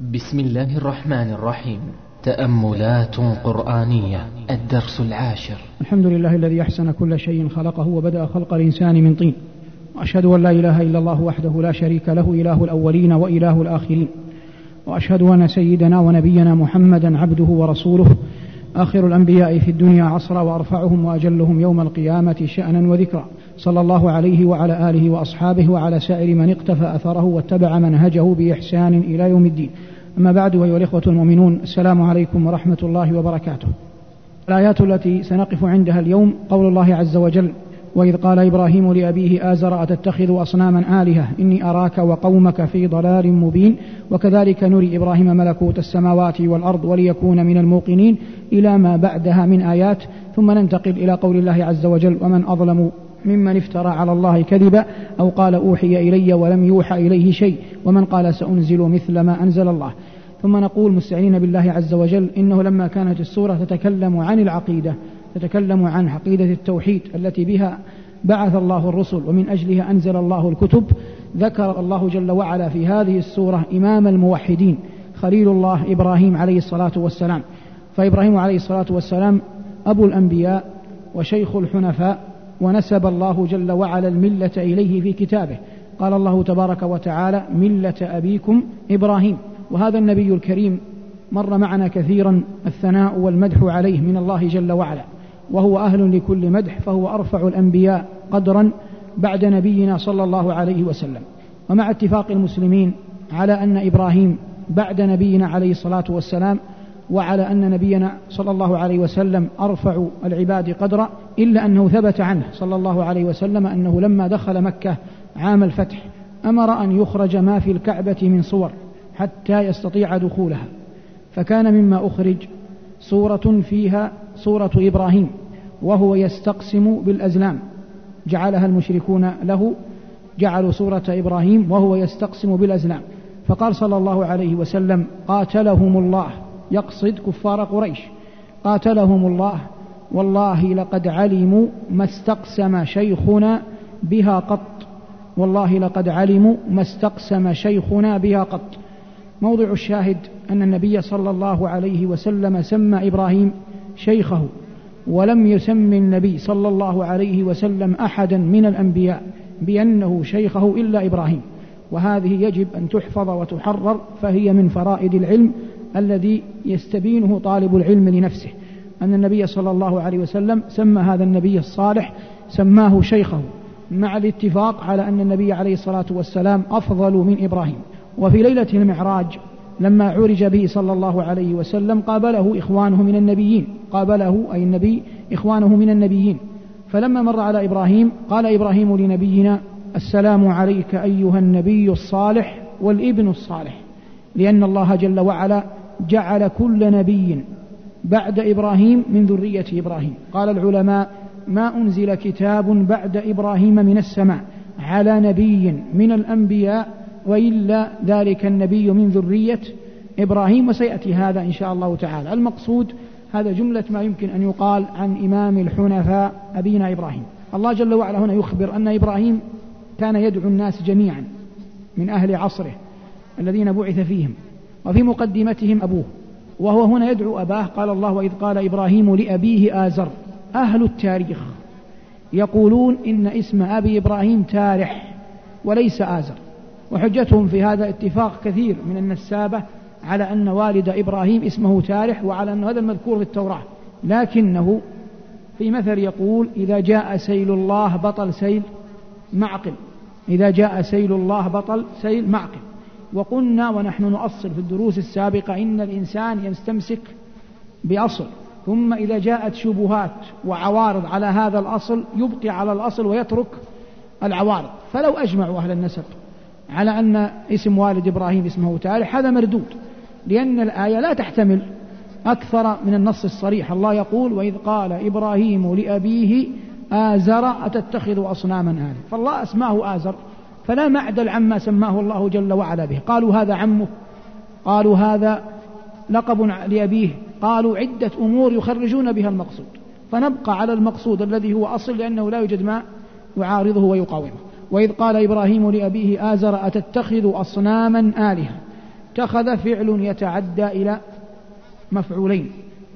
بسم الله الرحمن الرحيم. تأملات قرآنية الدرس العاشر. الحمد لله الذي أحسن كل شيء خلقه وبدأ خلق الإنسان من طين. وأشهد أن لا إله إلا الله وحده لا شريك له إله الأولين وإله الآخرين. وأشهد أن سيدنا ونبينا محمدا عبده ورسوله. آخر الأنبياء في الدنيا عصرا وأرفعهم وأجلهم يوم القيامة شأنا وذكرا. صلى الله عليه وعلى آله وأصحابه وعلى سائر من اقتفى أثره واتبع منهجه بإحسان إلى يوم الدين. أما بعد أيها الإخوة المؤمنون السلام عليكم ورحمة الله وبركاته. الآيات التي سنقف عندها اليوم قول الله عز وجل وإذ قال إبراهيم لأبيه آزر أتتخذ أصناما آلهة؟ إني أراك وقومك في ضلال مبين. وكذلك نري إبراهيم ملكوت السماوات والأرض وليكون من الموقنين. إلى ما بعدها من آيات ثم ننتقل إلى قول الله عز وجل ومن أظلم ممن افترى على الله كذبا أو قال أوحي إلي ولم يوحى إليه شيء ومن قال سأنزل مثل ما أنزل الله ثم نقول مستعينين بالله عز وجل إنه لما كانت السورة تتكلم عن العقيدة تتكلم عن عقيدة التوحيد التي بها بعث الله الرسل ومن أجلها أنزل الله الكتب ذكر الله جل وعلا في هذه السورة إمام الموحدين خليل الله إبراهيم عليه الصلاة والسلام فإبراهيم عليه الصلاة والسلام أبو الأنبياء وشيخ الحنفاء ونسب الله جل وعلا الملة إليه في كتابه. قال الله تبارك وتعالى ملة أبيكم إبراهيم. وهذا النبي الكريم مر معنا كثيرا الثناء والمدح عليه من الله جل وعلا. وهو أهل لكل مدح فهو أرفع الأنبياء قدرا بعد نبينا صلى الله عليه وسلم. ومع اتفاق المسلمين على أن إبراهيم بعد نبينا عليه الصلاة والسلام وعلى أن نبينا صلى الله عليه وسلم أرفع العباد قدرا إلا أنه ثبت عنه صلى الله عليه وسلم أنه لما دخل مكة عام الفتح أمر أن يخرج ما في الكعبة من صور حتى يستطيع دخولها فكان مما أخرج صورة فيها صورة إبراهيم وهو يستقسم بالأزلام جعلها المشركون له جعلوا صورة إبراهيم وهو يستقسم بالأزلام فقال صلى الله عليه وسلم قاتلهم الله يقصد كفار قريش. قاتلهم الله. والله لقد علموا ما استقسم شيخنا بها قط. والله لقد علموا ما استقسم شيخنا بها قط. موضع الشاهد أن النبي صلى الله عليه وسلم سمى إبراهيم شيخه ولم يسم النبي صلى الله عليه وسلم أحدا من الأنبياء بأنه شيخه إلا إبراهيم. وهذه يجب أن تحفظ وتحرر فهي من فرائد العلم الذي يستبينه طالب العلم لنفسه. أن النبي صلى الله عليه وسلم سمى هذا النبي الصالح سماه شيخه مع الاتفاق على أن النبي عليه الصلاة والسلام أفضل من إبراهيم. وفي ليلة المعراج لما عرج به صلى الله عليه وسلم قابله إخوانه من النبيين قابله أي النبي إخوانه من النبيين. فلما مر على إبراهيم قال إبراهيم لنبينا السلام عليك أيها النبي الصالح والابن الصالح لأن الله جل وعلا جعل كل نبي بعد إبراهيم من ذرية إبراهيم. قال العلماء ما أنزل كتاب بعد إبراهيم من السماء على نبي من الأنبياء وإلا ذلك النبي من ذرية إبراهيم وسيأتي هذا إن شاء الله تعالى. المقصود هذا جملة ما يمكن أن يقال عن إمام الحنفاء أبينا إبراهيم. الله جل وعلا هنا يخبر أن إبراهيم كان يدعو الناس جميعا من أهل عصره الذين بعث فيهم. وفي مقدمتهم أبوه وهو هنا يدعو أباه قال الله وإذ قال إبراهيم لأبيه آزر أهل التاريخ يقولون إن اسم أبي إبراهيم تارح وليس آزر. وحجتهم في هذا اتفاق كثير من النسابة على أن والد إبراهيم اسمه تارح وعلى أن هذا المذكور في التوراة. لكنه في مثل يقول إذا جاء سيل الله بطل سيل معقل. إذا جاء سيل الله بطل سيل معقل. وقلنا ونحن نؤصل في الدروس السابقة إن الإنسان يستمسك بأصل ثم إذا جاءت شبهات وعوارض على هذا الأصل يبقي على الأصل ويترك العوارض. فلو أجمعوا أهل النسب على أن اسم والد إبراهيم اسمه تارح هذا مردود لأن الآية لا تحتمل أكثر من النص الصريح. الله يقول وإذ قال إبراهيم لأبيه آزر أتتخذ أصناما آلهة؟ فالله أسماه آزر. فلا معدل عما سماه الله جل وعلا به. قالوا هذا عمه قالوا هذا لقب لأبيه قالوا عدة أمور يخرجون بها المقصود. فنبقى على المقصود الذي هو أصل لأنه لا يوجد ما يعارضه ويقاومه. وإذ قال إبراهيم لأبيه آزر أتتخذ أصناما آلهة؟ اتخذ فعل يتعدى إلى مفعولين.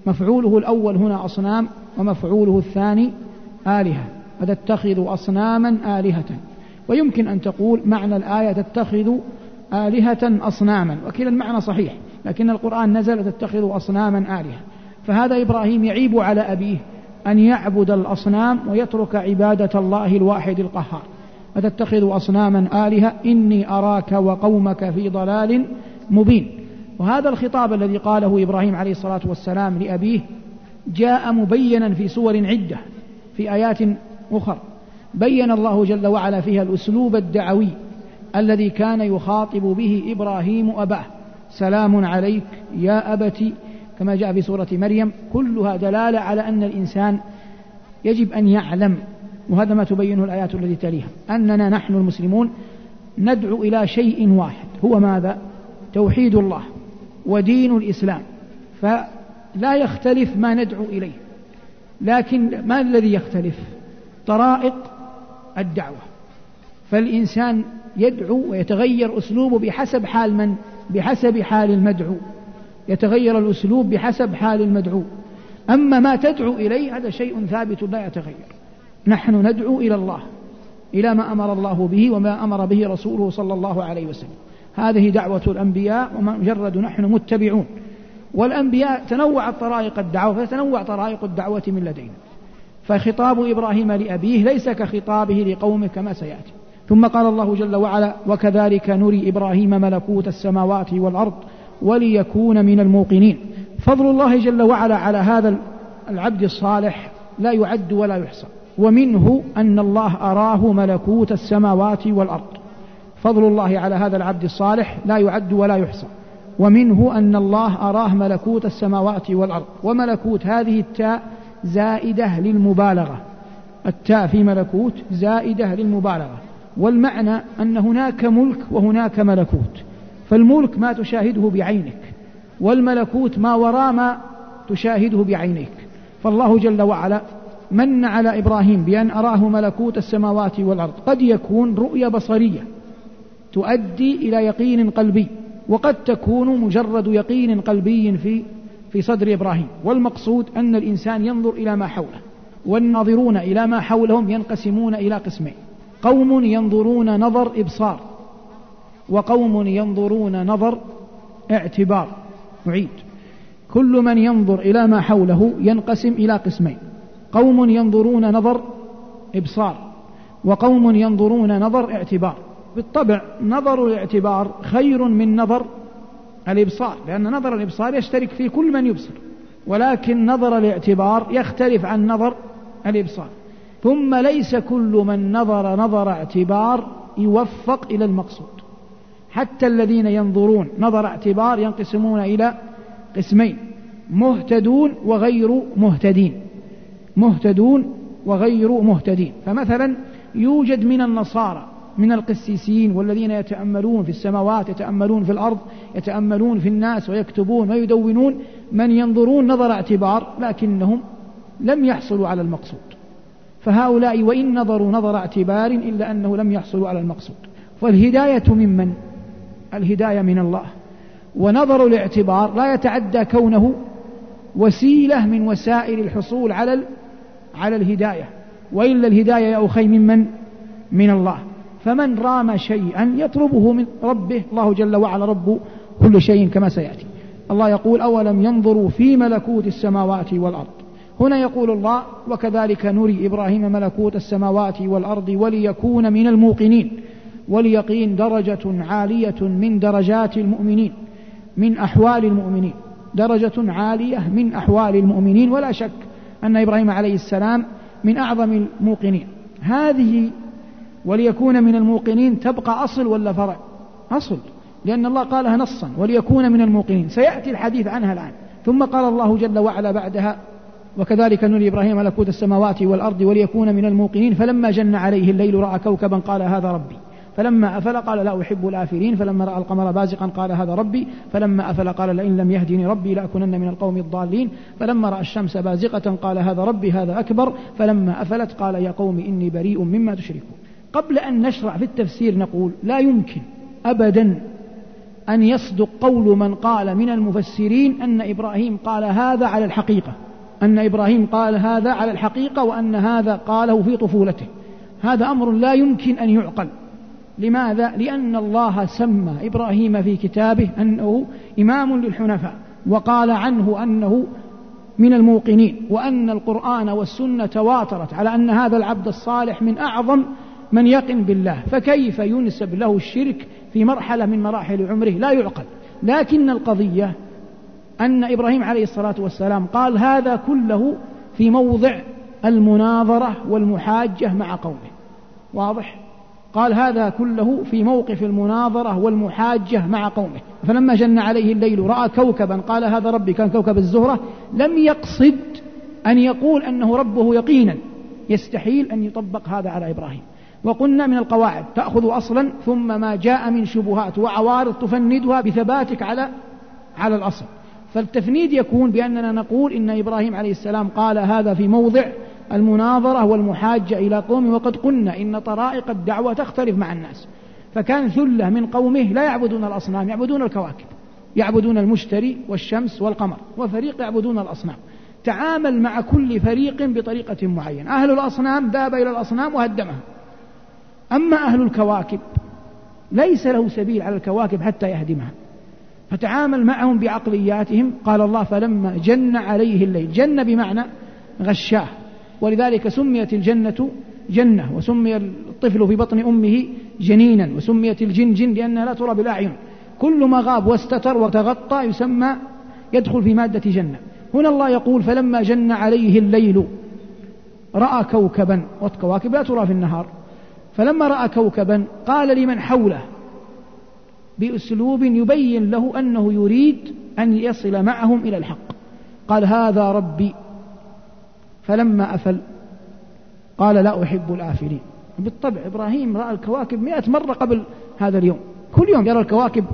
مفعوله الأول هنا أصنام ومفعوله الثاني آلهة. فتتخذ أصناما آلهة؟ ويمكن أن تقول معنى الآية تتخذ آلهة أصناما وكلا المعنى صحيح لكن القرآن نزل تتخذ أصناما آلهة. فهذا إبراهيم يعيب على أبيه أن يعبد الأصنام ويترك عبادة الله الواحد القهار. فتتخذ أصناما آلهة؟ إني أراك وقومك في ضلال مبين. وهذا الخطاب الذي قاله إبراهيم عليه الصلاة والسلام لأبيه جاء مبينا في سور عدة في آيات أخرى بين الله جل وعلا فيها الأسلوب الدعوي الذي كان يخاطب به إبراهيم أباه سلام عليك يا أبت كما جاء في سورة مريم كلها دلالة على أن الإنسان يجب أن يعلم وهذا ما تبينه الآيات التي تليها أننا نحن المسلمون ندعو إلى شيء واحد هو ماذا؟ توحيد الله ودين الإسلام فلا يختلف ما ندعو إليه لكن ما الذي يختلف؟ طرائق الدعوة. فالإنسان يدعو ويتغير أسلوبه بحسب حال من؟ بحسب حال المدعو. يتغير الأسلوب بحسب حال المدعو. أما ما تدعو إليه هذا شيء ثابت لا يتغير. نحن ندعو إلى الله إلى ما أمر الله به وما أمر به رسوله صلى الله عليه وسلم. هذه دعوة الأنبياء ومجرد نحن متبعون. والأنبياء تنوعت طرائق الدعوة فتنوع طرائق الدعوة من لدينا. فخطاب إبراهيم لأبيه ليس كخطابه لقومه كما سيأتي. ثم قال الله جل وعلا وكذلك نري إبراهيم ملكوت السماوات والأرض وليكون من الموقنين. فضل الله جل وعلا على هذا العبد الصالح لا يعد ولا يحصى. ومنه أن الله أراه ملكوت السماوات والأرض. فضل الله على هذا العبد الصالح لا يعد ولا يحصى. ومنه أن الله أراه ملكوت السماوات والأرض. وملكوت هذه التاء زائدة للمبالغة. التاء في ملكوت زائدة للمبالغة. والمعنى أن هناك ملك وهناك ملكوت. فالملك ما تشاهده بعينك والملكوت ما وراء ما تشاهده بعينيك. فالله جل وعلا من على إبراهيم بأن أراه ملكوت السماوات والأرض. قد يكون رؤيه بصرية تؤدي إلى يقين قلبي وقد تكون مجرد يقين قلبي في في صدر إبراهيم والمقصود أن الإنسان ينظر إلى ما حوله والناظرون إلى ما حولهم ينقسمون إلى قسمين قوم ينظرون نظر إبصار وقوم ينظرون نظر اعتبار نعيد. كل من ينظر إلى ما حوله ينقسم إلى قسمين قوم ينظرون نظر إبصار وقوم ينظرون نظر اعتبار. بالطبع نظر الاعتبار خير من نظر الإبصار لأن نظر الإبصار يشترك فيه كل من يبصر ولكن نظر الاعتبار يختلف عن نظر الإبصار. ثم ليس كل من نظر نظر اعتبار يوفق إلى المقصود. حتى الذين ينظرون نظر اعتبار ينقسمون إلى قسمين مهتدون وغير مهتدين. مهتدون وغير مهتدين. فمثلا يوجد من النصارى من القسيسين والذين يتأملون في السماوات يتأملون في الأرض يتأملون في الناس ويكتبون ويدونون من ينظرون نظر اعتبار لكنهم لم يحصلوا على المقصود. فهؤلاء وإن نظروا نظر اعتبار إلا أنه لم يحصلوا على المقصود. فالهداية ممن الهداية من الله. ونظر الاعتبار لا يتعدى كونه وسيلة من وسائل الحصول على على الهداية. وإلا الهداية يا أخي ممن من الله. فمن رام شيئا يطلبه من ربه الله جل وعلا رب كل شيء كما سيأتي. الله يقول أولم ينظروا في ملكوت السماوات والأرض؟ هنا يقول الله وكذلك نري إبراهيم ملكوت السماوات والأرض وليكون من الموقنين. واليقين درجة عالية من درجات المؤمنين من أحوال المؤمنين. درجة عالية من أحوال المؤمنين ولا شك أن إبراهيم عليه السلام من أعظم الموقنين. هذه وليكون من الموقنين تبقى أصل ولا فرع؟ أصل. لأن الله قالها نصا وليكون من الموقنين. سيأتي الحديث عنها الآن. ثم قال الله جل وعلا بعدها وكذلك نري إبراهيم ملكوت السماوات والأرض وليكون من الموقنين. فلما جن عليه الليل رأى كوكبا قال هذا ربي. فلما أفل قال لا أحب الآفلين. فلما رأى القمر بازقا قال هذا ربي. فلما أفل قال لئن لم يهدني ربي لأكونن من القوم الضالين. فلما رأى الشمس بازقة قال هذا ربي هذا أكبر. فلما أفلت قال يا قوم إني بريء مما تشركون. قبل أن نشرع في التفسير نقول لا يمكن أبدا أن يصدق قول من قال من المفسرين أن إبراهيم قال هذا على الحقيقة أن إبراهيم قال هذا على الحقيقة وأن هذا قاله في طفولته هذا أمر لا يمكن أن يعقل لماذا؟ لأن الله سمى إبراهيم في كتابه أنه إمام للحنفاء وقال عنه أنه من الموقنين وأن القرآن والسنة تواترت على أن هذا العبد الصالح من أعظم من يقن بالله فكيف ينسب له الشرك في مرحلة من مراحل عمره؟ لا يعقل. لكن القضية أن إبراهيم عليه الصلاة والسلام قال هذا كله في موضع المناظرة والمحاجة مع قومه. واضح؟ قال هذا كله في موقف المناظرة والمحاجة مع قومه. فلما جن عليه الليل رأى كوكبا قال هذا ربي كان كوكب الزهرة لم يقصد أن يقول أنه ربه يقينا. يستحيل أن يطبق هذا على إبراهيم. وقلنا من القواعد تأخذ أصلا ثم ما جاء من شبهات وعوارض تفندها بثباتك على على الأصل. فالتفنيد يكون بأننا نقول إن إبراهيم عليه السلام قال هذا في موضع المناظرة والمحاجة إلى قومه وقد قلنا إن طرائق الدعوة تختلف مع الناس. فكان ثلة من قومه لا يعبدون الأصنام يعبدون الكواكب يعبدون المشتري والشمس والقمر وفريق يعبدون الأصنام. تعامل مع كل فريق بطريقة معينة. أهل الأصنام ذهب إلى الأصنام وهدمها أما أهل الكواكب ليس له سبيل على الكواكب حتى يهدمها. فتعامل معهم بعقلياتهم قال الله فلما جن عليه الليل جن بمعنى غشاه. ولذلك سميت الجنة جنة وسمي الطفل في بطن أمه جنينا وسميت الجن جن لأنها لا ترى بالأعين كل ما غاب واستتر وتغطى يسمى يدخل في مادة جنة. هنا الله يقول فلما جن عليه الليل رأى كوكبا والكواكب لا ترى في النهار. فلما رأى كوكبا قال لمن حوله بأسلوب يبين له أنه يريد أن يصل معهم إلى الحق. قال هذا ربي. فلما أفل قال لا أحب الآفلين. بالطبع إبراهيم رأى الكواكب مئة مرة قبل هذا اليوم. كل يوم يرى الكواكب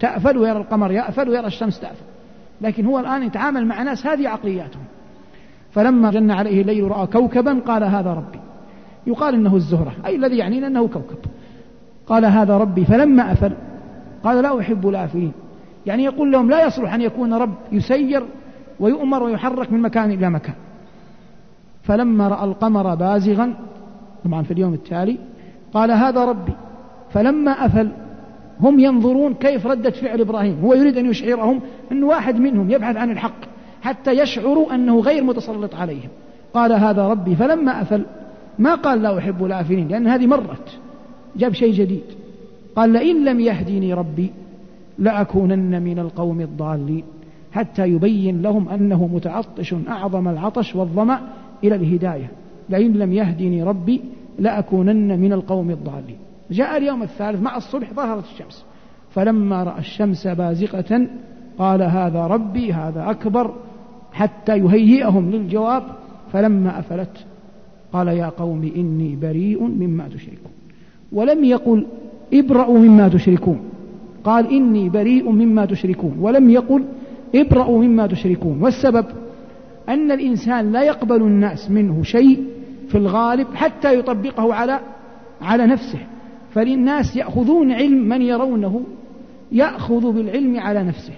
تأفل ويرى القمر يأفل ويرى الشمس تأفل. لكن هو الآن يتعامل مع ناس هذه عقلياتهم. فلما جن عليه الليل رأى كوكبا قال هذا ربي. يقال إنه الزهرة أي الذي يعنينا أنه كوكب. قال هذا ربي فلما أفل قال لا أحب الآفلين. يعني يقول لهم لا يصلح أن يكون رب يسير ويؤمر ويحرك من مكان إلى مكان. فلما رأى القمر بازغا طبعا في اليوم التالي قال هذا ربي. فلما أفل هم ينظرون كيف ردة فعل إبراهيم. هو يريد أن يشعرهم أن واحد منهم يبحث عن الحق حتى يشعروا أنه غير متسلط عليهم. قال هذا ربي. فلما أفل ما قال لا أحب الآفلين لأن هذه مرت جاب شيء جديد. قال لئن لم يهديني ربي لأكونن من القوم الضالين حتى يبين لهم أنه متعطش أعظم العطش والظمأ إلى الهداية. لئن لم يهدني ربي لأكونن من القوم الضالين. جاء اليوم الثالث مع الصبح ظهرت الشمس. فلما رأى الشمس بازغة قال هذا ربي هذا أكبر حتى يهيئهم للجواب فلما أفلت قال يا قوم إني بريء مما تشركون. ولم يقل ابرأوا مما تشركون. قال إني بريء مما تشركون. ولم يقل ابرأوا مما تشركون. والسبب أن الإنسان لا يقبل الناس منه شيء في الغالب حتى يطبقه على على نفسه. فللناس يأخذون علم من يرونه يأخذ بالعلم على نفسه.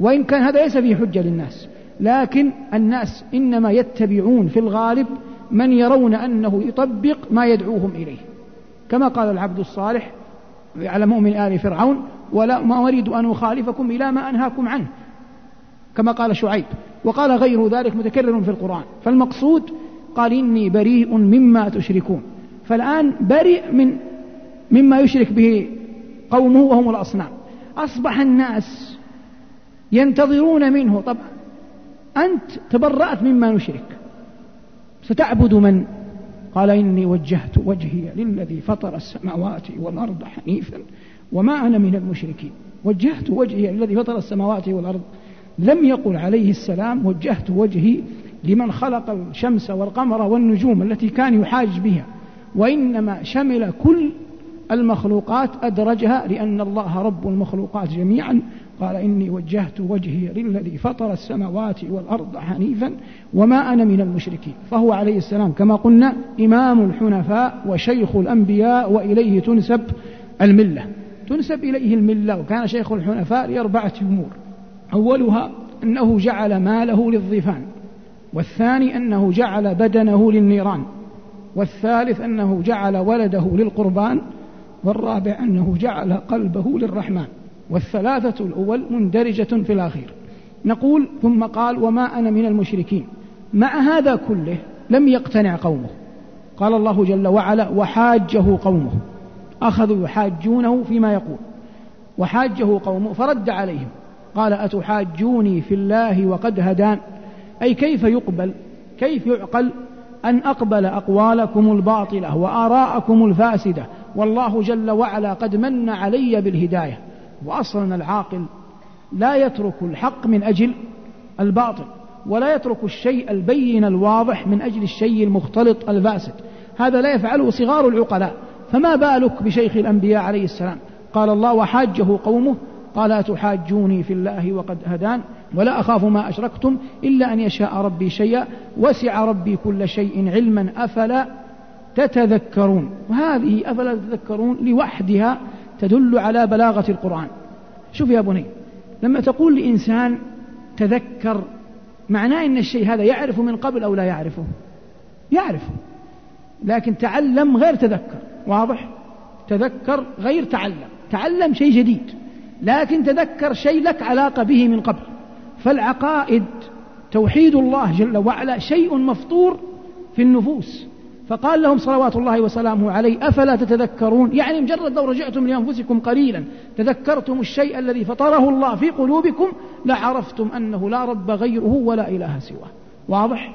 وإن كان هذا ليس فيه حجة للناس لكن الناس إنما يتبعون في الغالب من يرون أنه يطبق ما يدعوهم إليه. كما قال العبد الصالح على مؤمن آل فرعون ولا ما أريد أن أخالفكم إلى ما أنهاكم عنه. كما قال شعيب وقال غير ذلك متكرر في القرآن. فالمقصود قال إني بريء مما تشركون. فالآن بريء من مما يشرك به قومه وهم الأصنام. أصبح الناس ينتظرون منه. طب أنت تبرأت مما نشرك. ستعبد من؟ قال إني وجهت وجهي للذي فطر السماوات والأرض حنيفا وما أنا من المشركين. وجهت وجهي للذي فطر السماوات والأرض. لم يقل عليه السلام وجهت وجهي لمن خلق الشمس والقمر والنجوم التي كان يحاج بها. وإنما شمل كل المخلوقات أدرجها لأن الله رب المخلوقات جميعا قال إني وجهت وجهي للذي فطر السماوات والأرض حنيفا وما أنا من المشركين. فهو عليه السلام كما قلنا إمام الحنفاء وشيخ الأنبياء وإليه تنسب الملة. تنسب إليه الملة وكان شيخ الحنفاء لأربعة أمور. أولها أنه جعل ماله للضيفان والثاني أنه جعل بدنه للنيران والثالث أنه جعل ولده للقربان والرابع أنه جعل قلبه للرحمن. والثلاثة الأول مندرجة في الأخير نقول ثم قال وما أنا من المشركين. مع هذا كله لم يقتنع قومه. قال الله جل وعلا وحاجه قومه. أخذوا يحاجونه فيما يقول. وحاجه قومه فرد عليهم. قال أتحاجوني في الله وقد هدان. أي كيف يقبل كيف يعقل أن أقبل أقوالكم الباطلة وآراءكم الفاسدة؟ والله جل وعلا قد من علي بالهداية. وأصلا العاقل لا يترك الحق من أجل الباطل ولا يترك الشيء البين الواضح من أجل الشيء المختلط الفاسد. هذا لا يفعله صغار العقلاء. فما بالك بشيخ الأنبياء عليه السلام؟ قال الله وحاجه قومه قال أتحاجوني في الله وقد هدان ولا أخاف ما أشركتم إلا أن يشاء ربي شيئا وسع ربي كل شيء علما أفلا تتذكرون؟ وهذه أفلا تتذكرون لوحدها تدل على بلاغة القرآن. شوف يا بني لما تقول لإنسان تذكر معناه أن الشيء هذا يعرف من قبل أو لا يعرفه؟ يعرفه. لكن تعلم غير تذكر واضح؟ تذكر غير تعلم. تعلم شيء جديد لكن تذكر شيء لك علاقة به من قبل. فالعقائد توحيد الله جل وعلا شيء مفطور في النفوس. فقال لهم صلوات الله وسلامه عليه أفلا تتذكرون؟ يعني مجرد لو رجعتم لأنفسكم قليلا تذكرتم الشيء الذي فطره الله في قلوبكم لعرفتم أنه لا رب غيره ولا إله سواه. واضح؟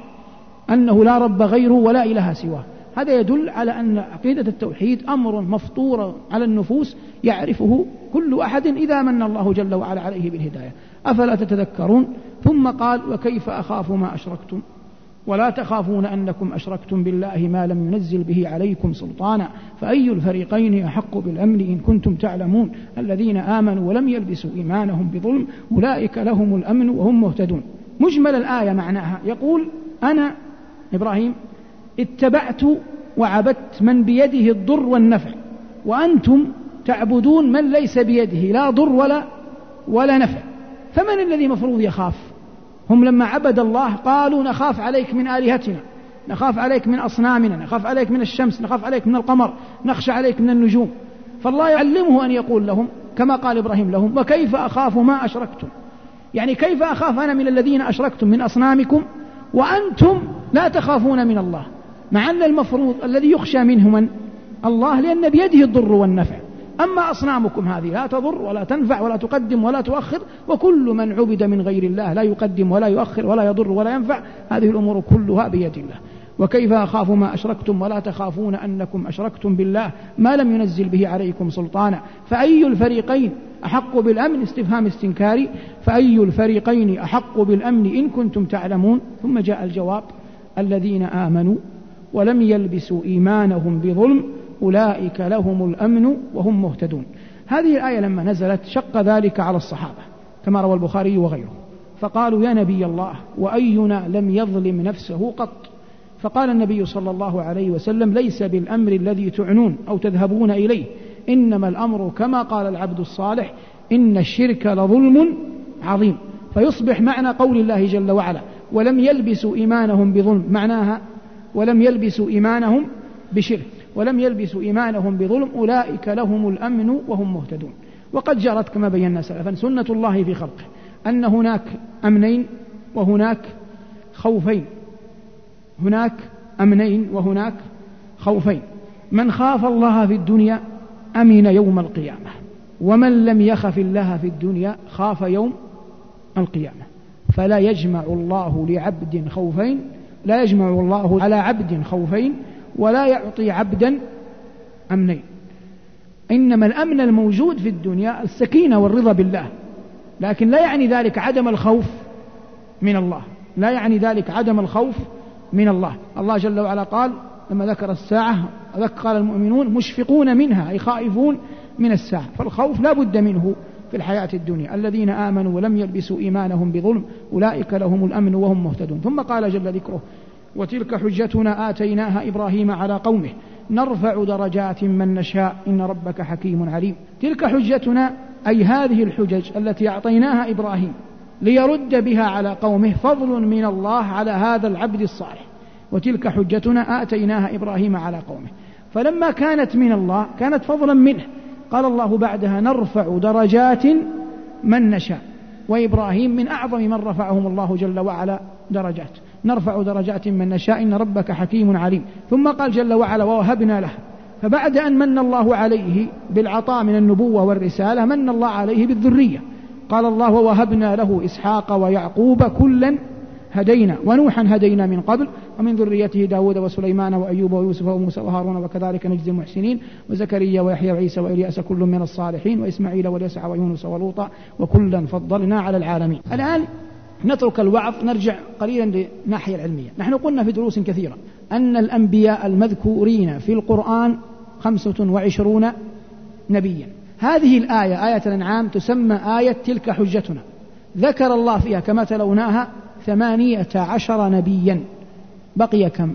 أنه لا رب غيره ولا إله سواه. هذا يدل على أن عقيدة التوحيد أمر مفطور على النفوس يعرفه كل أحد إذا من الله جل وعلا عليه بالهداية. أفلا تتذكرون؟ ثم قال وكيف أخاف ما أشركتم؟ ولا تخافون أنكم أشركتم بالله ما لم ينزل به عليكم سلطانا فأي الفريقين أحق بالأمن إن كنتم تعلمون الذين آمنوا ولم يلبسوا إيمانهم بظلم أولئك لهم الأمن وهم مهتدون مجمل الآية معناها يقول أنا إبراهيم اتبعت وعبدت من بيده الضر والنفع وأنتم تعبدون من ليس بيده لا ضر ولا ولا نفع فمن الذي مفروض يخاف هم لما عبد الله قالوا نخاف عليك من آلهتنا نخاف عليك من أصنامنا نخاف عليك من الشمس نخاف عليك من القمر نخشى عليك من النجوم. فالله يعلمه أن يقول لهم كما قال إبراهيم لهم وكيف أخاف ما أشركتم؟ يعني كيف أخاف أنا من الذين أشركتم من أصنامكم وأنتم لا تخافون من الله؟ مع أن المفروض الذي يخشى منه من؟ الله لأن بيده الضر والنفع. أما أصنامكم هذه لا تضر ولا تنفع ولا تقدم ولا تؤخر وكل من عبد من غير الله لا يقدم ولا يؤخر ولا يضر ولا ينفع هذه الأمور كلها بيد الله. وكيف أخاف ما أشركتم ولا تخافون أنكم أشركتم بالله؟ ما لم ينزل به عليكم سلطانا. فأي الفريقين أحق بالأمن؟ استفهام استنكاري. فأي الفريقين أحق بالأمن إن كنتم تعلمون؟ ثم جاء الجواب الذين آمنوا ولم يلبسوا إيمانهم بظلم أولئك لهم الأمن وهم مهتدون. هذه الآية لما نزلت شق ذلك على الصحابة كما روى البخاري وغيره. فقالوا يا نبي الله وأينا لم يظلم نفسه قط؟ فقال النبي صلى الله عليه وسلم ليس بالأمر الذي تعنون أو تذهبون إليه إنما الأمر كما قال العبد الصالح إن الشرك لظلم عظيم. فيصبح معنى قول الله جل وعلا ولم يلبسوا إيمانهم بظلم معناها ولم يلبسوا إيمانهم بشرك. ولم يلبسوا إيمانهم بظلم أولئك لهم الأمن وهم مهتدون. وقد جرت كما بينا سلفا سنة الله في خلقه أن هناك أمنين وهناك خوفين. هناك أمنين وهناك خوفين. من خاف الله في الدنيا أمن يوم القيامة ومن لم يخف الله في الدنيا خاف يوم القيامة. فلا يجمع الله لعبد خوفين لا يجمع الله على عبد خوفين ولا يعطي عبدا أمنين. إنما الأمن الموجود في الدنيا السكينة والرضا بالله لكن لا يعني ذلك عدم الخوف من الله لا يعني ذلك عدم الخوف من الله. الله جل وعلا قال لما ذكر الساعة قال المؤمنون مشفقون منها أي خائفون من الساعة. فالخوف لا بد منه في الحياة الدنيا. الذين آمنوا ولم يلبسوا إيمانهم بظلم أولئك لهم الأمن وهم مهتدون. ثم قال جل ذكره وتلك حجتنا آتيناها إبراهيم على قومه. نرفع درجات من نشاء. إن ربك حكيم عليم. تلك حجتنا أي هذه الحجج التي أعطيناها إبراهيم ليرد بها على قومه فضل من الله على هذا العبد الصالح. وتلك حجتنا آتيناها إبراهيم على قومه. فلما كانت من الله كانت فضلا منه قال الله بعدها نرفع درجات من نشاء. وإبراهيم من أعظم من رفعهم الله جل وعلا درجات. نرفع درجات من نشاء إن ربك حكيم عليم. ثم قال جل وعلا ووهبنا له. فبعد أن من الله عليه بالعطاء من النبوة والرسالة من الله عليه بالذرية. قال الله ووهبنا له إسحاق ويعقوب كلا هدينا ونوحا هدينا من قبل ومن ذريته داود وسليمان وأيوب ويوسف وموسى وهارون وكذلك نجزي المحسنين. وزكريا ويحيى وعيسى وإلياس كل من الصالحين وإسماعيل واليسع ويونس ولوطا وكلا فضلنا على العالمين. الآن نترك الوعظ نرجع قليلا للناحية العلمية. نحن قلنا في دروس كثيرة أن الأنبياء المذكورين في القرآن خمسة وعشرون نبيا. هذه الآية آية الأنعام تسمى آية تلك حجتنا. ذكر الله فيها كما تلوناها ثمانية عشر نبيا. بقي كم؟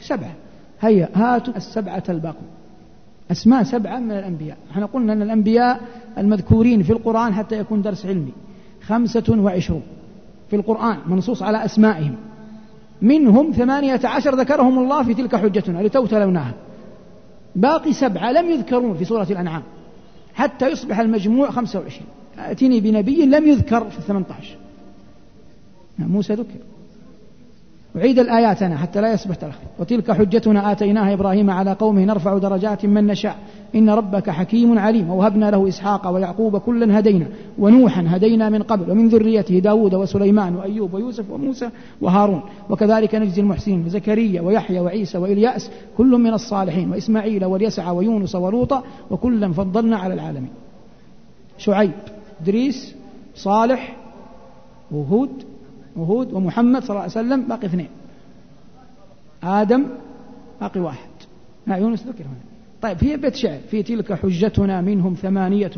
سبعة. هيا هاتوا السبعة الباقون أسماء سبعة من الأنبياء. إحنا قلنا أن الأنبياء المذكورين في القرآن حتى يكون درس علمي. خمسة وعشرون. في القرآن منصوص على أسمائهم. منهم ثمانية عشر ذكرهم الله في تلك حجتنا لتو تلوناها باقي سبعة لم يذكرون في سورة الأنعام. حتى يصبح المجموع خمسة وعشرين. أتني بنبي لم يذكر في الثمانية عشر. نعم، موسى ذكر. أعيد الآيات أنا حتى لا يصبح تلخبط وتلك حجتنا آتيناها إبراهيم على قومه نرفع درجات من نشاء. إن ربك حكيم عليم. ووهبنا له إسحاق ويعقوب كلا هدينا. ونوحا هدينا من قبل. ومن ذريته داود وسليمان وأيوب ويوسف وموسى وهارون. وكذلك نجزي المحسنين وزكريا ويحيى وعيسى وإلياس كل من الصالحين. وإسماعيل واليسع ويونس ولوطا وكلا فضلنا على العالمين. شعيب إدريس صالح وهود وهود ومحمد صلى الله عليه وسلم باقي اثنين. آدم باقي واحد. لا يونس ذكر هنا. طيب في بيت شعر. في تلك حجتنا منهم ثمانية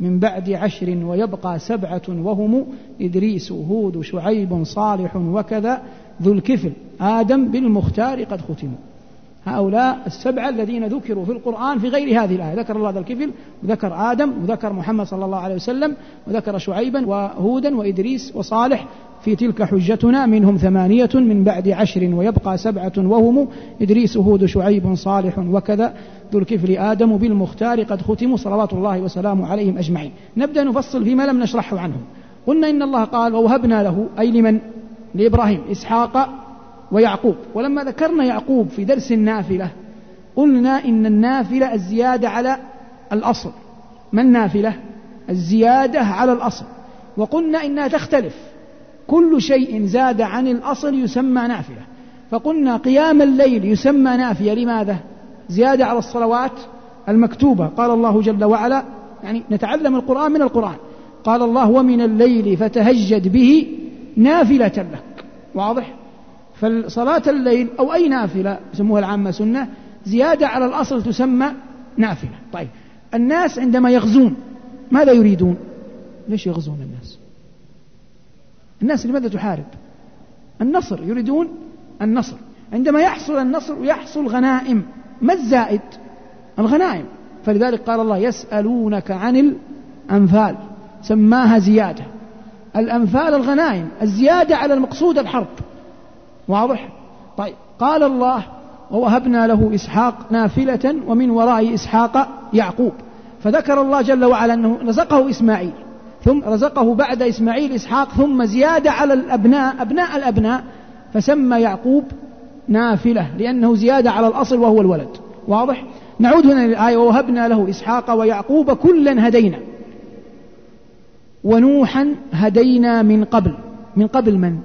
من بعد عشر ويبقى سبعة وهم إدريس هود شعيب صالح وكذا ذو الكفل. آدم بالمختار قد ختموا هؤلاء السبعة الذين ذكروا في القرآن في غير هذه الآية. ذكر الله ذا الكفل وذكر آدم وذكر محمد صلى الله عليه وسلم وذكر شعيبا وهودا وإدريس وصالح في تلك حجتنا منهم ثمانية من بعد عشر ويبقى سبعة وهم إدريس هود شعيب صالح وكذا. ذو الكفل آدم بالمختار قد ختموا صلوات الله وسلامه عليهم أجمعين. نبدأ نفصل فيما لم نشرحه عنهم. قلنا إن الله قال ووهبنا له أي لمن؟ لإبراهيم إسحاق ويعقوب. ولما ذكرنا يعقوب في درس النافلة قلنا إن النافلة الزيادة على الأصل. ما النافلة؟ الزيادة على الأصل. وقلنا إنها تختلف. كل شيء زاد عن الأصل يسمى نافلة. فقلنا قيام الليل يسمى نافية لماذا؟ زيادة على الصلوات المكتوبة. قال الله جل وعلا يعني نتعلم القرآن من القرآن. قال الله ومن الليل فتهجد به نافلة لك. واضح؟ فصلاة الليل أو أي نافلة يسموها العامة سنة زيادة على الأصل تسمى نافلة. طيب الناس عندما يغزون ماذا يريدون؟ ليش يغزون الناس؟ الناس لماذا تحارب؟ النصر يريدون النصر. عندما يحصل النصر ويحصل غنائم. ما الزائد؟ الغنائم. فلذلك قال الله يسألونك عن الأنفال. سماها زيادة. الأنفال الغنائم الزيادة على المقصود الحرب. واضح؟ طيب. قال الله ووهبنا له إسحاق نافلة ومن وراء إسحاق يعقوب. فذكر الله جل وعلا أنه رزقه إسماعيل. ثم رزقه بعد إسماعيل إسحاق ثم زيادة على الأبناء أبناء الأبناء فسمى يعقوب نافلة لأنه زيادة على الأصل وهو الولد. واضح؟ نعود هنا للآية ووهبنا له إسحاق ويعقوب كلا هدينا. ونوحا هدينا من قبل. من قبل من؟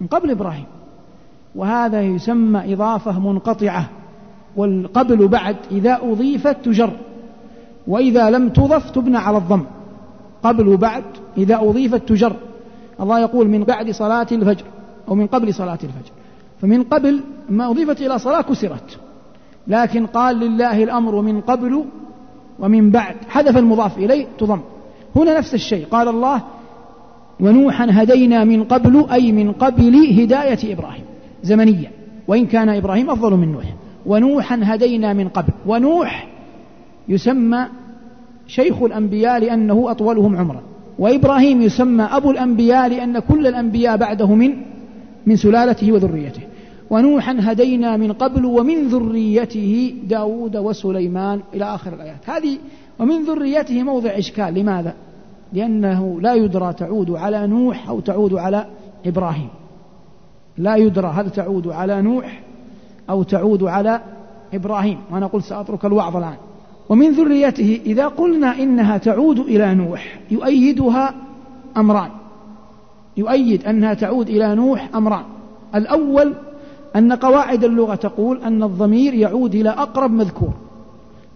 من قبل إبراهيم. وهذا يسمى إضافة منقطعة. والقبل بعد إذا أضيفت تجر. وإذا لم تضف تبنى على الضم. قبل وبعد إذا أضيفت تجر. الله يقول من بعد صلاة الفجر أو من قبل صلاة الفجر. فمن قبل ما أضيفت إلى صلاة كسرت. لكن قال لله الأمر من قبل ومن بعد. حذف المضاف إليه تضم. هنا نفس الشيء. قال الله ونوحا هدينا من قبل أي من قبل هداية إبراهيم زمنيا. وإن كان إبراهيم أفضل من نوح. ونوحا هدينا من قبل. ونوح يسمى شيخ الأنبياء لأنه أطولهم عمرا وإبراهيم يسمى أبو الأنبياء لأن كل الأنبياء بعده من من سلالته وذريته. ونوحا هدينا من قبل ومن ذريته داود وسليمان إلى آخر الآيات. هذه ومن ذريته موضع إشكال. لماذا؟ لأنه لا يدرى تعود على نوح أو تعود على إبراهيم. لا يدرى هل تعود على نوح أو تعود على إبراهيم. وأنا قلت سأترك الوعظ الآن. ومن ذريته إذا قلنا إنها تعود إلى نوح يؤيدها أمران. يؤيد أنها تعود إلى نوح أمران. الأول أن قواعد اللغة تقول أن الضمير يعود إلى أقرب مذكور.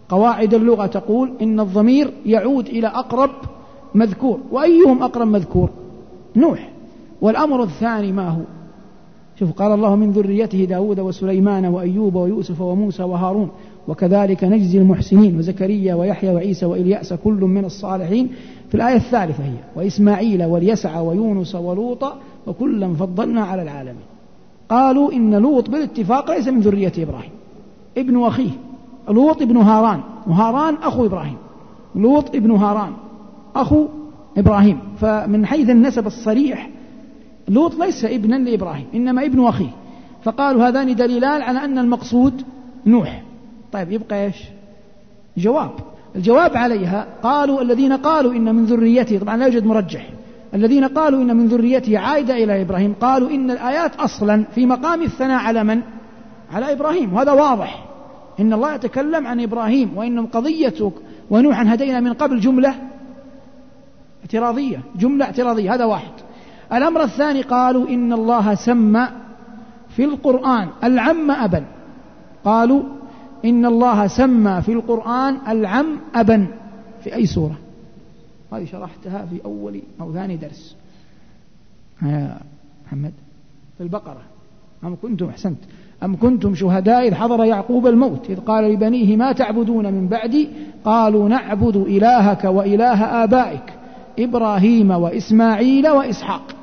قواعد اللغة تقول إن الضمير يعود إلى أقرب مذكور. وأيهم أقرب مذكور؟ نوح. والأمر الثاني ما هو؟ شوف قال الله من ذريته داود وسليمان وأيوب ويوسف وموسى وهارون. وكذلك نجزي المحسنين وزكريا ويحيى وعيسى وإلياس كل من الصالحين. في الآية الثالثة هي وإسماعيل واليسع ويونس ولوطا وكلا فضلنا على العالمين. قالوا إن لوط بالاتفاق ليس من ذرية إبراهيم ابن أخيه. لوط ابن هاران وهاران أخو إبراهيم. لوط ابن هاران أخو إبراهيم. فمن حيث النسب الصريح لوط ليس ابنا لإبراهيم إنما ابن أخيه. فقالوا هذان دليلان على أن المقصود نوح. طيب يبقى إيش؟ جواب. الجواب عليها قالوا الذين قالوا إن من ذريته طبعا لا يوجد مرجح. الذين قالوا إن من ذريته عائدة إلى إبراهيم قالوا إن الآيات أصلا في مقام الثناء على من؟ على إبراهيم. وهذا واضح. إن الله يتكلم عن إبراهيم وإن قضية ونوحا هدينا من قبل جملة اعتراضية جملة اعتراضية. هذا واحد. الأمر الثاني قالوا إن الله سمى في القرآن العم أبا. قالوا إن الله سمى في القرآن العم أبا في أي سورة؟ هذه شرحتها في أول أو ثاني درس. يا محمد. في البقرة. أم كنتم أحسنت. أم كنتم شهداء إذ حضر يعقوب الموت إذ قال لبنيه ما تعبدون من بعدي؟ قالوا نعبد إلهك وإله آبائك إبراهيم وإسماعيل وإسحاق.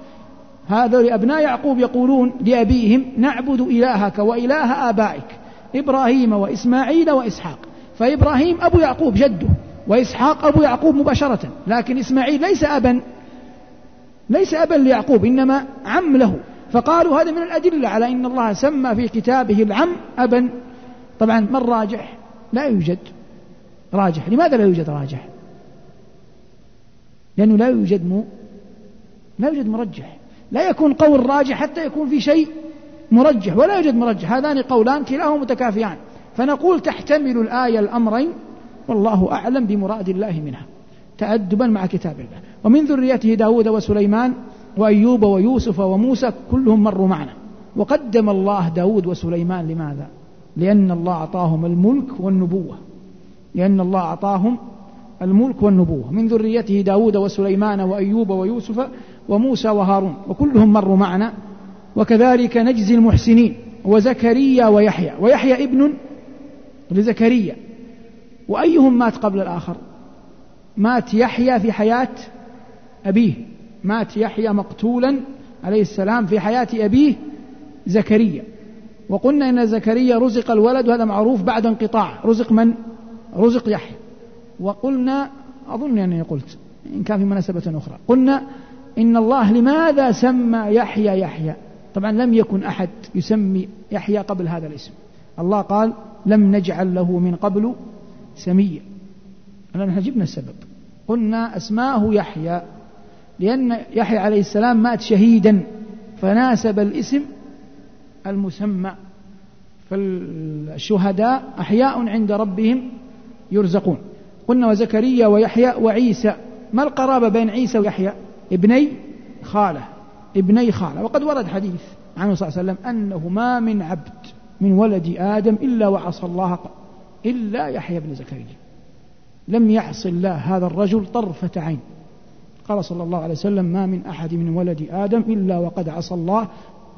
هذا لأبناء يعقوب يقولون لأبيهم نعبد إلهك وإله آبائك. إبراهيم وإسماعيل وإسحاق. فإبراهيم أبو يعقوب جده وإسحاق أبو يعقوب مباشرة. لكن إسماعيل ليس أبا ليس أبا ليعقوب إنما عم له. فقالوا هذا من الأدلة على أن الله سمى في كتابه العم أبا. طبعا ما الراجح لا يوجد. راجح. لماذا لا يوجد راجح؟ لأنه لا يوجد مو لا يوجد مرجح. لا يكون قول راجح حتى يكون في شيء مرجح ولا يوجد مرجح. هذان قولان كلاهما متكافيان. فنقول تحتمل الآية الأمرين والله أعلم بمراد الله منها. تأدبا مع كتاب الله. ومن ذريته داود وسليمان وأيوب ويوسف وموسى كلهم مروا معنا. وقدم الله داود وسليمان لماذا؟ لأن الله أعطاهم الملك والنبوة. لأن الله أعطاهم الملك والنبوة. من ذريته داود وسليمان وأيوب ويوسف وموسى وهارون. وكلهم مروا معنا. وكذلك نجزي المحسنين وزكريا ويحيى ويحيى ابن لزكريا. وأيهم مات قبل الآخر؟ مات يحيى في حياة أبيه. مات يحيى مقتولا عليه السلام في حياة أبيه زكريا. وقلنا إن زكريا رزق الولد وهذا معروف بعد انقطاع. رزق من؟ رزق يحيى. وقلنا أظن أني قلت إن كان في مناسبة أخرى قلنا إن الله لماذا سمى يحيى يحيى؟ طبعا لم يكن أحد يسمي يحيى قبل هذا الاسم. الله قال لم نجعل له من قبل سميا. نحن جبنا السبب. قلنا أسماه يحيى لأن يحيى عليه السلام مات شهيدا فناسب الاسم المسمى. فالشهداء أحياء عند ربهم يرزقون. قلنا وزكريا ويحيى وعيسى ما القرابة بين عيسى ويحيى؟ ابني خالة. ابني خالة. وقد ورد حديث عنه صلى الله عليه وسلم أنه ما من عبد من ولد آدم إلا وعصى الله إلا يحيى بن زكريا. لم يعص الله هذا الرجل طرفة عين. قال صلى الله عليه وسلم ما من أحد من ولد آدم إلا وقد عصى الله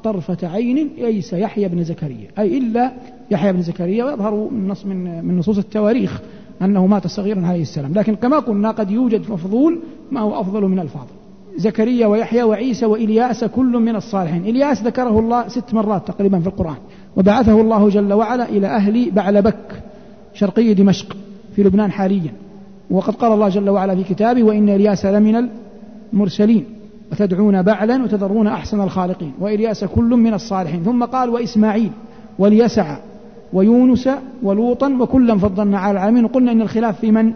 طرفة عين ليس يحيى بن زكريا. أي إلا يحيى بن زكريا ويظهر من نص من من نصوص التواريخ أنه مات صغيرا عليه السلام. لكن كما قلنا قد يوجد مفضول ما هو أفضل من الفاضل. زكريا ويحيى وعيسى وإلياس كل من الصالحين. إلياس ذكره الله ست مرات تقريبا في القرآن. وبعثه الله جل وعلا إلى أهل بعلبك شرقي دمشق في لبنان حاليا. وقد قال الله جل وعلا في كتابه وإن إلياس لمن المرسلين وتدعون بعلا وتذرون أحسن الخالقين. وإلياس كل من الصالحين. ثم قال وإسماعيل واليسع ويونس ولوطا وكلا فضلنا على العالمين. وقلنا إن الخلاف في من؟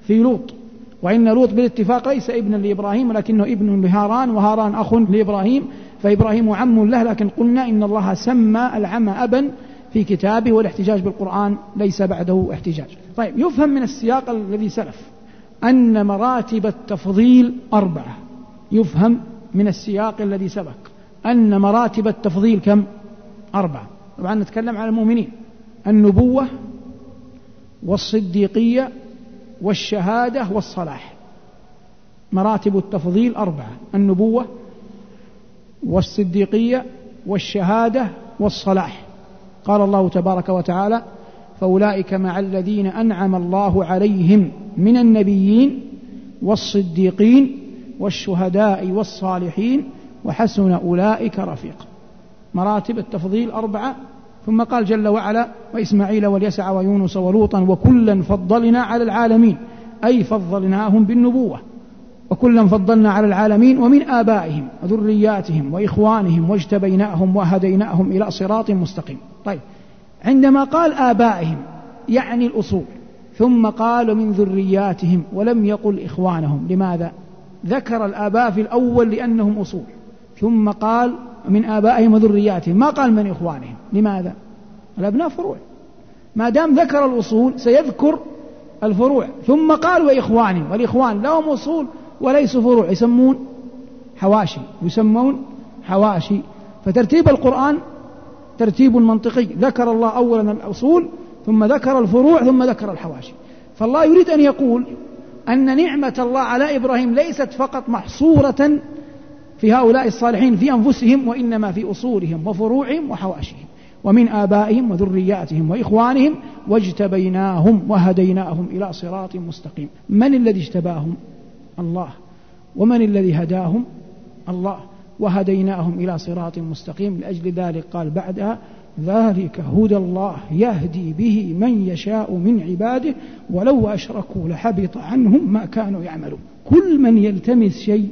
في لوط. وإن لوط بالاتفاق ليس ابنا لإبراهيم ولكنه ابن لهاران وهاران أخ لإبراهيم فإبراهيم عم له لكن قلنا إن الله سمى العم أبا في كتابه والاحتجاج بالقرآن ليس بعده احتجاج. طيب يفهم من السياق الذي سلف أن مراتب التفضيل أربعة. يفهم من السياق الذي سبق أن مراتب التفضيل كم؟ أربعة. طبعا نتكلم عن المؤمنين. النبوة والصديقية والشهادة والصلاح. مراتب التفضيل أربعة النبوة والصديقية والشهادة والصلاح. قال الله تبارك وتعالى فأولئك مع الذين أنعم الله عليهم من النبيين والصديقين والشهداء والصالحين وحسن أولئك رفيقا مراتب التفضيل أربعة ثم قال جل وعلا وإسماعيل واليسع ويونس ولوطا وكلا فضلنا على العالمين أي فضلناهم بالنبوة وكلا فضلنا على العالمين ومن آبائهم وذرياتهم وإخوانهم واجتبيناهم وهديناهم إلى صراط مستقيم. طيب عندما قال آبائهم يعني الأصول ثم قال من ذرياتهم ولم يقل إخوانهم لماذا؟ ذكر الآباء في الأول لأنهم أصول ثم قال من آبائهم وذرياتهم. ما قال من إخوانهم. لماذا؟ الأبناء فروع. ما دام ذكر الأصول سيذكر الفروع. ثم قال وإخوانهم. والإخوان لهم أصول وليسوا فروع. يسمون حواشي. يسمون حواشي. فترتيب القرآن ترتيب منطقي. ذكر الله أولا الأصول ثم ذكر الفروع ثم ذكر الحواشي. فالله يريد أن يقول أن نعمة الله على إبراهيم ليست فقط محصورة في هؤلاء الصالحين في أنفسهم وإنما في أصولهم وفروعهم وحواشيهم ومن آبائهم وذرياتهم وإخوانهم واجتبيناهم وهديناهم إلى صراط مستقيم. من الذي اجتباهم؟ الله. ومن الذي هداهم؟ الله. وهديناهم إلى صراط مستقيم. لأجل ذلك قال بعدها ذلك هدى الله يهدي به من يشاء من عباده ولو أشركوا لحبط عنهم ما كانوا يعملون. كل من يلتمس شيء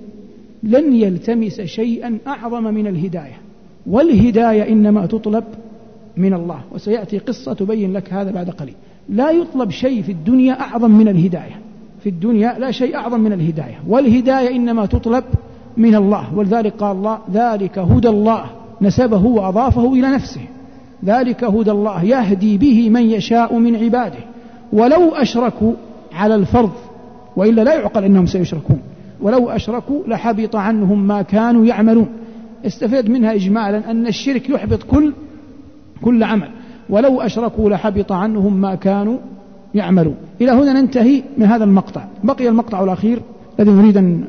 لن يلتمس شيئا أعظم من الهداية. والهداية إنما تطلب من الله وسيأتي قصة تبين لك هذا بعد قليل. لا يطلب شيء في الدنيا أعظم من الهداية. في الدنيا لا شيء أعظم من الهداية. والهداية إنما تطلب من الله. ولذلك قال الله ذلك هدى الله نسبه وأضافه إلى نفسه. ذلك هدى الله يهدي به من يشاء من عباده. ولو أشركوا على الفرض وإلا لا يعقل أنهم سيشركون. ولو أشركوا لحبط عنهم ما كانوا يعملون. استفاد منها إجمالا أن الشرك يحبط كل كل عمل. ولو أشركوا لحبط عنهم ما كانوا يعملون. إلى هنا ننتهي من هذا المقطع. بقي المقطع الأخير الذي نريد أن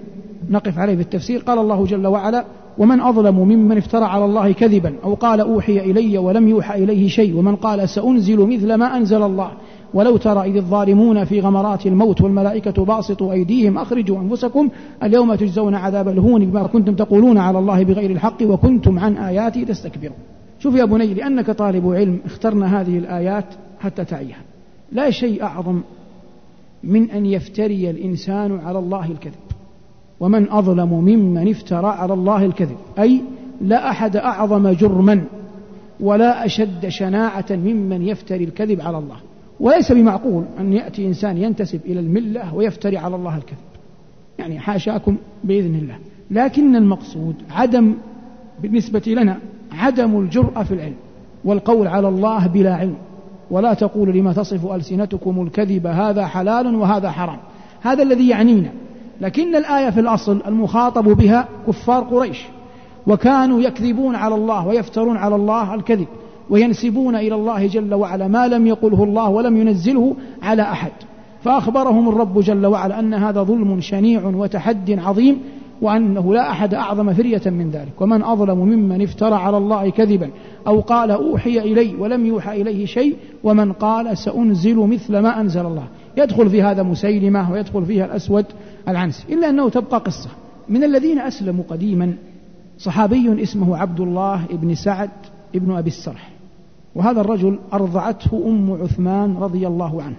نقف عليه في التفسير قال الله جل وعلا ومن أظلم ممن افترى على الله كذبا أو قال أوحي إلي ولم يوحى إليه شيء ومن قال سأنزل مثل ما أنزل الله ولو ترى إذ الظالمون في غمرات الموت والملائكة باسطوا أيديهم أخرجوا أنفسكم اليوم تجزون عذاب الهون بما كنتم تقولون على الله بغير الحق وكنتم عن آياتي تستكبرون. شوف يا بني لأنك طالب علم اخترنا هذه الآيات حتى تعيها. لا شيء أعظم من أن يفتري الإنسان على الله الكذب. ومن أظلم ممن افترى على الله الكذب. أي لا أحد أعظم جرما ولا أشد شناعة ممن يفتري الكذب على الله. وليس بمعقول أن يأتي إنسان ينتسب إلى الملة ويفتري على الله الكذب. يعني حاشاكم بإذن الله. لكن المقصود عدم بالنسبة لنا عدم الجرأة في العلم والقول على الله بلا علم. ولا تقول لما تصف ألسنتكم الكذب هذا حلال وهذا حرام. هذا الذي يعنينا. لكن الآية في الأصل المخاطب بها كفار قريش. وكانوا يكذبون على الله ويفترون على الله الكذب. وينسبون إلى الله جل وعلا ما لم يقله الله ولم ينزله على أحد. فأخبرهم الرب جل وعلا أن هذا ظلم شنيع وتحد عظيم وأنه لا أحد أعظم فرية من ذلك. ومن أظلم ممن افترى على الله كذبا أو قال أوحي إلي ولم يوحى إليه شيء ومن قال سأنزل مثل ما أنزل الله. يدخل في هذا مسيلمة ويدخل فيها الأسود العنسي إلا أنه تبقى قصة. من الذين أسلموا قديما صحابي اسمه عبد الله بن سعد بن أبي السرح. وهذا الرجل أرضعته أم عثمان رضي الله عنه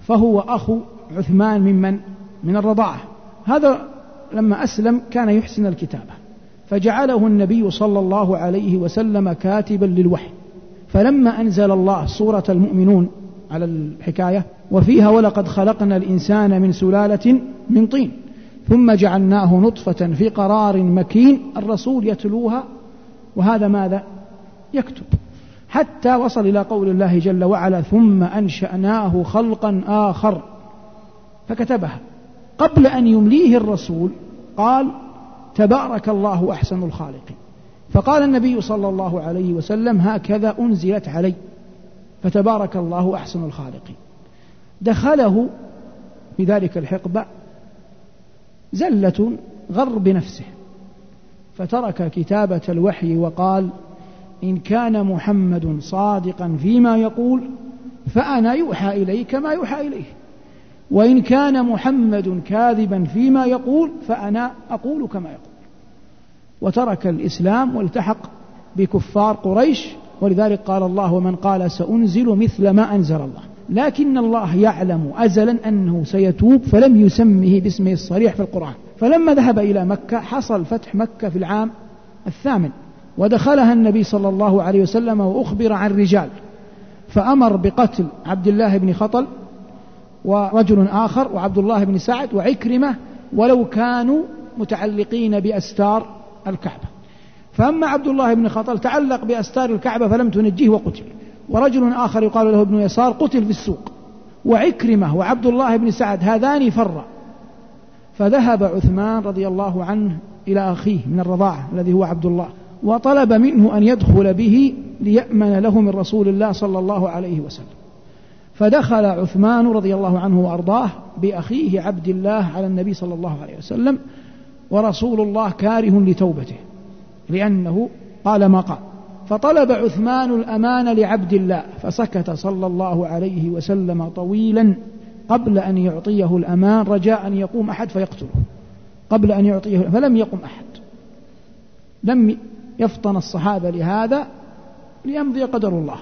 فهو أخو عثمان ممن من الرضاعة. هذا لما أسلم كان يحسن الكتابة. فجعله النبي صلى الله عليه وسلم كاتبا للوحي. فلما أنزل الله سورة المؤمنون على الحكاية وفيها ولقد خلقنا الإنسان من سلالة من طين ثم جعلناه نطفة في قرار مكين الرسول يتلوها وهذا ماذا؟ يكتب. حتى وصل إلى قول الله جل وعلا ثم أنشأناه خلقا آخر. فكتبها. قبل أن يمليه الرسول قال تبارك الله أحسن الخالقين. فقال النبي صلى الله عليه وسلم هكذا أنزلت علي فتبارك الله أحسن الخالقين. دخله في ذلك الحقبة زلة غر بنفسه فترك كتابة الوحي وقال إن كان محمد صادقا فيما يقول فأنا يوحى إلي كما يوحى إليه. وإن كان محمد كاذبا فيما يقول فأنا أقول كما يقول. وترك الإسلام والتحق بكفار قريش ولذلك قال الله ومن قال سأنزل مثل ما أنزل الله. لكن الله يعلم أزلا أنه سيتوب فلم يسمه باسمه الصريح في القرآن. فلما ذهب إلى مكة حصل فتح مكة في العام الثامن. ودخلها النبي صلى الله عليه وسلم وأخبر عن رجال. فأمر بقتل عبد الله بن خطل ورجل آخر وعبد الله بن سعد وعكرمة ولو كانوا متعلقين بأستار الكعبة. فأما عبد الله بن خطل تعلق بأستار الكعبة فلم تنجيه وقتل. ورجل آخر يقال له ابن يسار قتل في السوق. وعكرمة وعبد الله بن سعد هذان فرا. فذهب عثمان رضي الله عنه إلى أخيه من الرضاعة الذي هو عبد الله. وطلب منه أن يدخل به ليأمن له من رسول الله صلى الله عليه وسلم. فدخل عثمان رضي الله عنه وأرضاه بأخيه عبد الله على النبي صلى الله عليه وسلم ورسول الله كاره لتوبته لأنه قال ما قال. فطلب عثمان الأمان لعبد الله فسكت صلى الله عليه وسلم طويلا قبل أن يعطيه الأمان رجاء أن يقوم أحد فيقتله. قبل أن يعطيه فلم يقم أحد. لم يفطن الصحابة لهذا ليمضي قدر الله.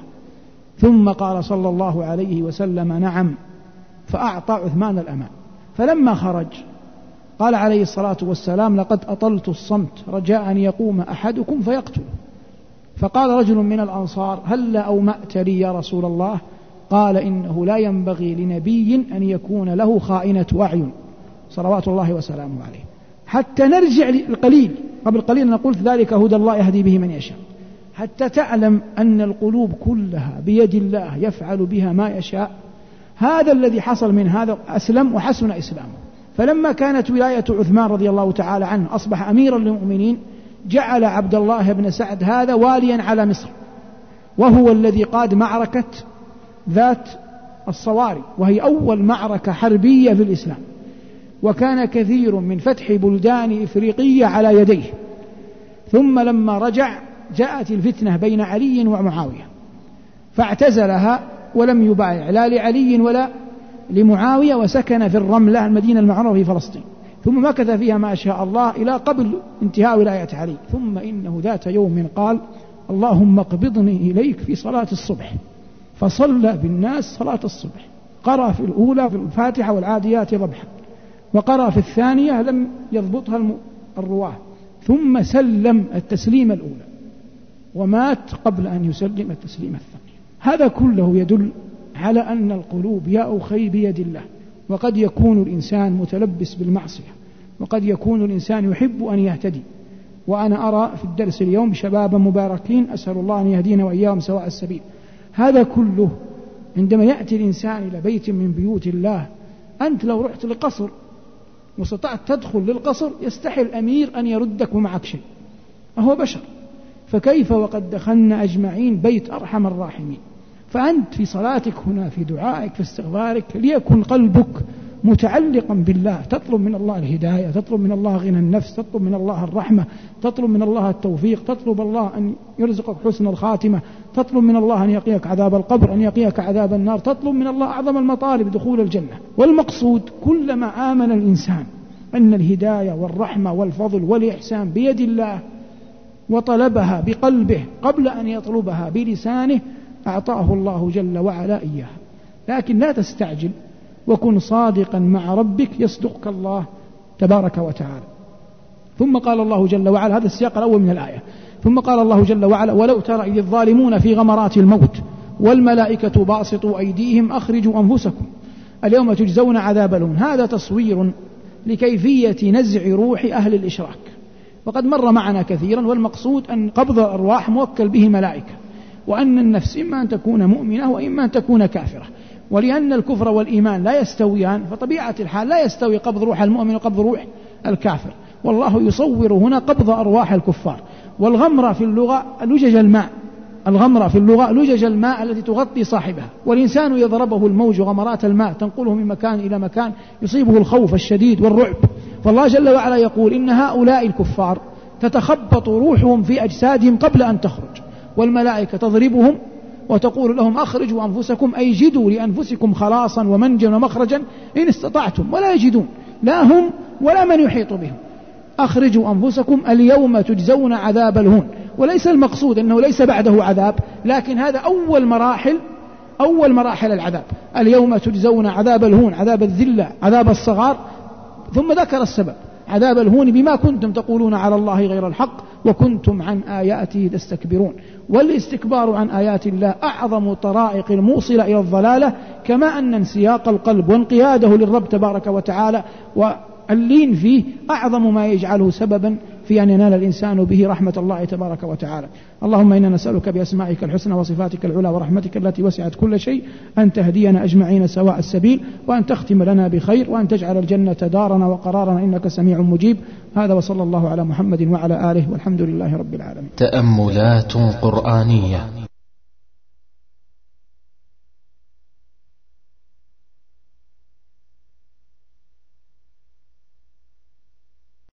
ثم قال صلى الله عليه وسلم نعم فأعطى عثمان الأمان. فلما خرج قال عليه الصلاة والسلام لقد أطلت الصمت رجاء أن يقوم أحدكم فيقتله فقال رجل من الأنصار هل أومأت لي يا رسول الله؟ قال إنه لا ينبغي لنبي أن يكون له خائنة أعين صلوات الله وسلامه عليه. حتى نرجع القليل. قبل قليل نقول ذلك هدى الله يهدي به من يشاء. حتى تعلم أن القلوب كلها بيد الله يفعل بها ما يشاء. هذا الذي حصل من هذا أسلم وحسن إسلامه. فلما كانت ولاية عثمان رضي الله تعالى عنه أصبح أميرا للمؤمنين جعل عبد الله بن سعد هذا واليا على مصر. وهو الذي قاد معركة ذات الصواري وهي أول معركة حربية في الإسلام. وكان كثير من فتح بلدان إفريقية على يديه. ثم لما رجع جاءت الفتنة بين علي ومعاوية. فاعتزلها ولم يبايع لا لعلي ولا لمعاوية وسكن في الرملة المدينة المعروفة في فلسطين. ثم مكث فيها ما شاء الله إلى قبل انتهاء ولاية علي. ثم إنه ذات يوم قال اللهم اقبضني إليك في صلاة الصبح. فصلى بالناس صلاة الصبح. قرأ في الأولى في الفاتحة والعاديات ضبحا. وقرأ في الثانية لم يضبطها الرواة. ثم سلم التسليم الأولى. ومات قبل أن يسلم التسليم الثاني. هذا كله يدل على أن القلوب يا أخي بيد الله. وقد يكون الإنسان متلبس بالمعصية. وقد يكون الإنسان يحب أن يهتدي. وأنا أرى في الدرس اليوم شبابا مباركين أسأل الله أن يهدينا وإياهم سواء السبيل. هذا كله عندما يأتي الإنسان إلى بيت من بيوت الله أنت لو رحت لقصر واستطعت تدخل للقصر يستحي الأمير أن يردك ومعك شيء. أهو بشر. فكيف وقد دخلنا أجمعين بيت أرحم الراحمين؟ فأنت في صلاتك هنا في دعائك في استغفارك ليكن قلبك متعلقا بالله. تطلب من الله الهداية تطلب من الله غنى النفس تطلب من الله الرحمة تطلب من الله التوفيق تطلب الله أن يرزقك حسن الخاتمة تطلب من الله أن يقيك عذاب القبر أن يقيك عذاب النار تطلب من الله أعظم المطالب دخول الجنة. والمقصود كلما آمن الإنسان أن الهداية والرحمة والفضل والإحسان بيد الله وطلبها بقلبه قبل أن يطلبها بلسانه أعطاه الله جل وعلا إياها. لكن لا تستعجل وكن صادقا مع ربك يصدقك الله تبارك وتعالى. ثم قال الله جل وعلا هذا السياق الأول من الآية. ثم قال الله جل وعلا ولو ترى إذ الظالمون في غمرات الموت والملائكة باسطوا أيديهم أخرجوا أنفسكم اليوم تجزون عذاب الهون. هذا تصوير لكيفية نزع روح أهل الإشراك. وقد مر معنا كثيرا والمقصود أن قبض الأرواح موكل به ملائكة وأن النفس إما أن تكون مؤمنة وإما أن تكون كافرة. ولأن الكفر والإيمان لا يستويان فطبيعة الحال لا يستوي قبض روح المؤمن وقبض روح الكافر. والله يصور هنا قبض أرواح الكفار. والغمرة في اللغة لجج الماء. الغمرة في اللغة لجج الماء التي تغطي صاحبها. والإنسان يضربه الموج غمرات الماء تنقله من مكان إلى مكان يصيبه الخوف الشديد والرعب. فالله جل وعلا يقول إن هؤلاء الكفار تتخبط روحهم في أجسادهم قبل أن تخرج. والملائكة تضربهم وتقول لهم أخرجوا أنفسكم أي جدوا لأنفسكم خلاصا ومنجا ومخرجا إن استطعتم ولا يجدون لا هم ولا من يحيط بهم. أخرجوا أنفسكم اليوم تجزون عذاب الهون. وليس المقصود أنه ليس بعده عذاب لكن هذا أول مراحل أول مراحل العذاب. اليوم تجزون عذاب الهون عذاب الذلة عذاب الصغار ثم ذكر السبب. عذاب الهون بما كنتم تقولون على الله غير الحق وكنتم عن آياته تستكبرون. والاستكبار عن آيات الله أعظم طرائق الموصلة إلى الضلالة كما أن انسياق القلب وانقياده للرب تبارك وتعالى اللين فيه أعظم ما يجعله سببا في أن ينال الإنسان به رحمة الله تبارك وتعالى. اللهم إنا نسألك بأسمائك الحسنى وصفاتك العلى ورحمتك التي وسعت كل شيء أن تهدينا أجمعين سواء السبيل وأن تختم لنا بخير وأن تجعل الجنة دارنا وقرارنا إنك سميع مجيب. هذا وصلى الله على محمد وعلى آله والحمد لله رب العالمين. تأملات قرآنية.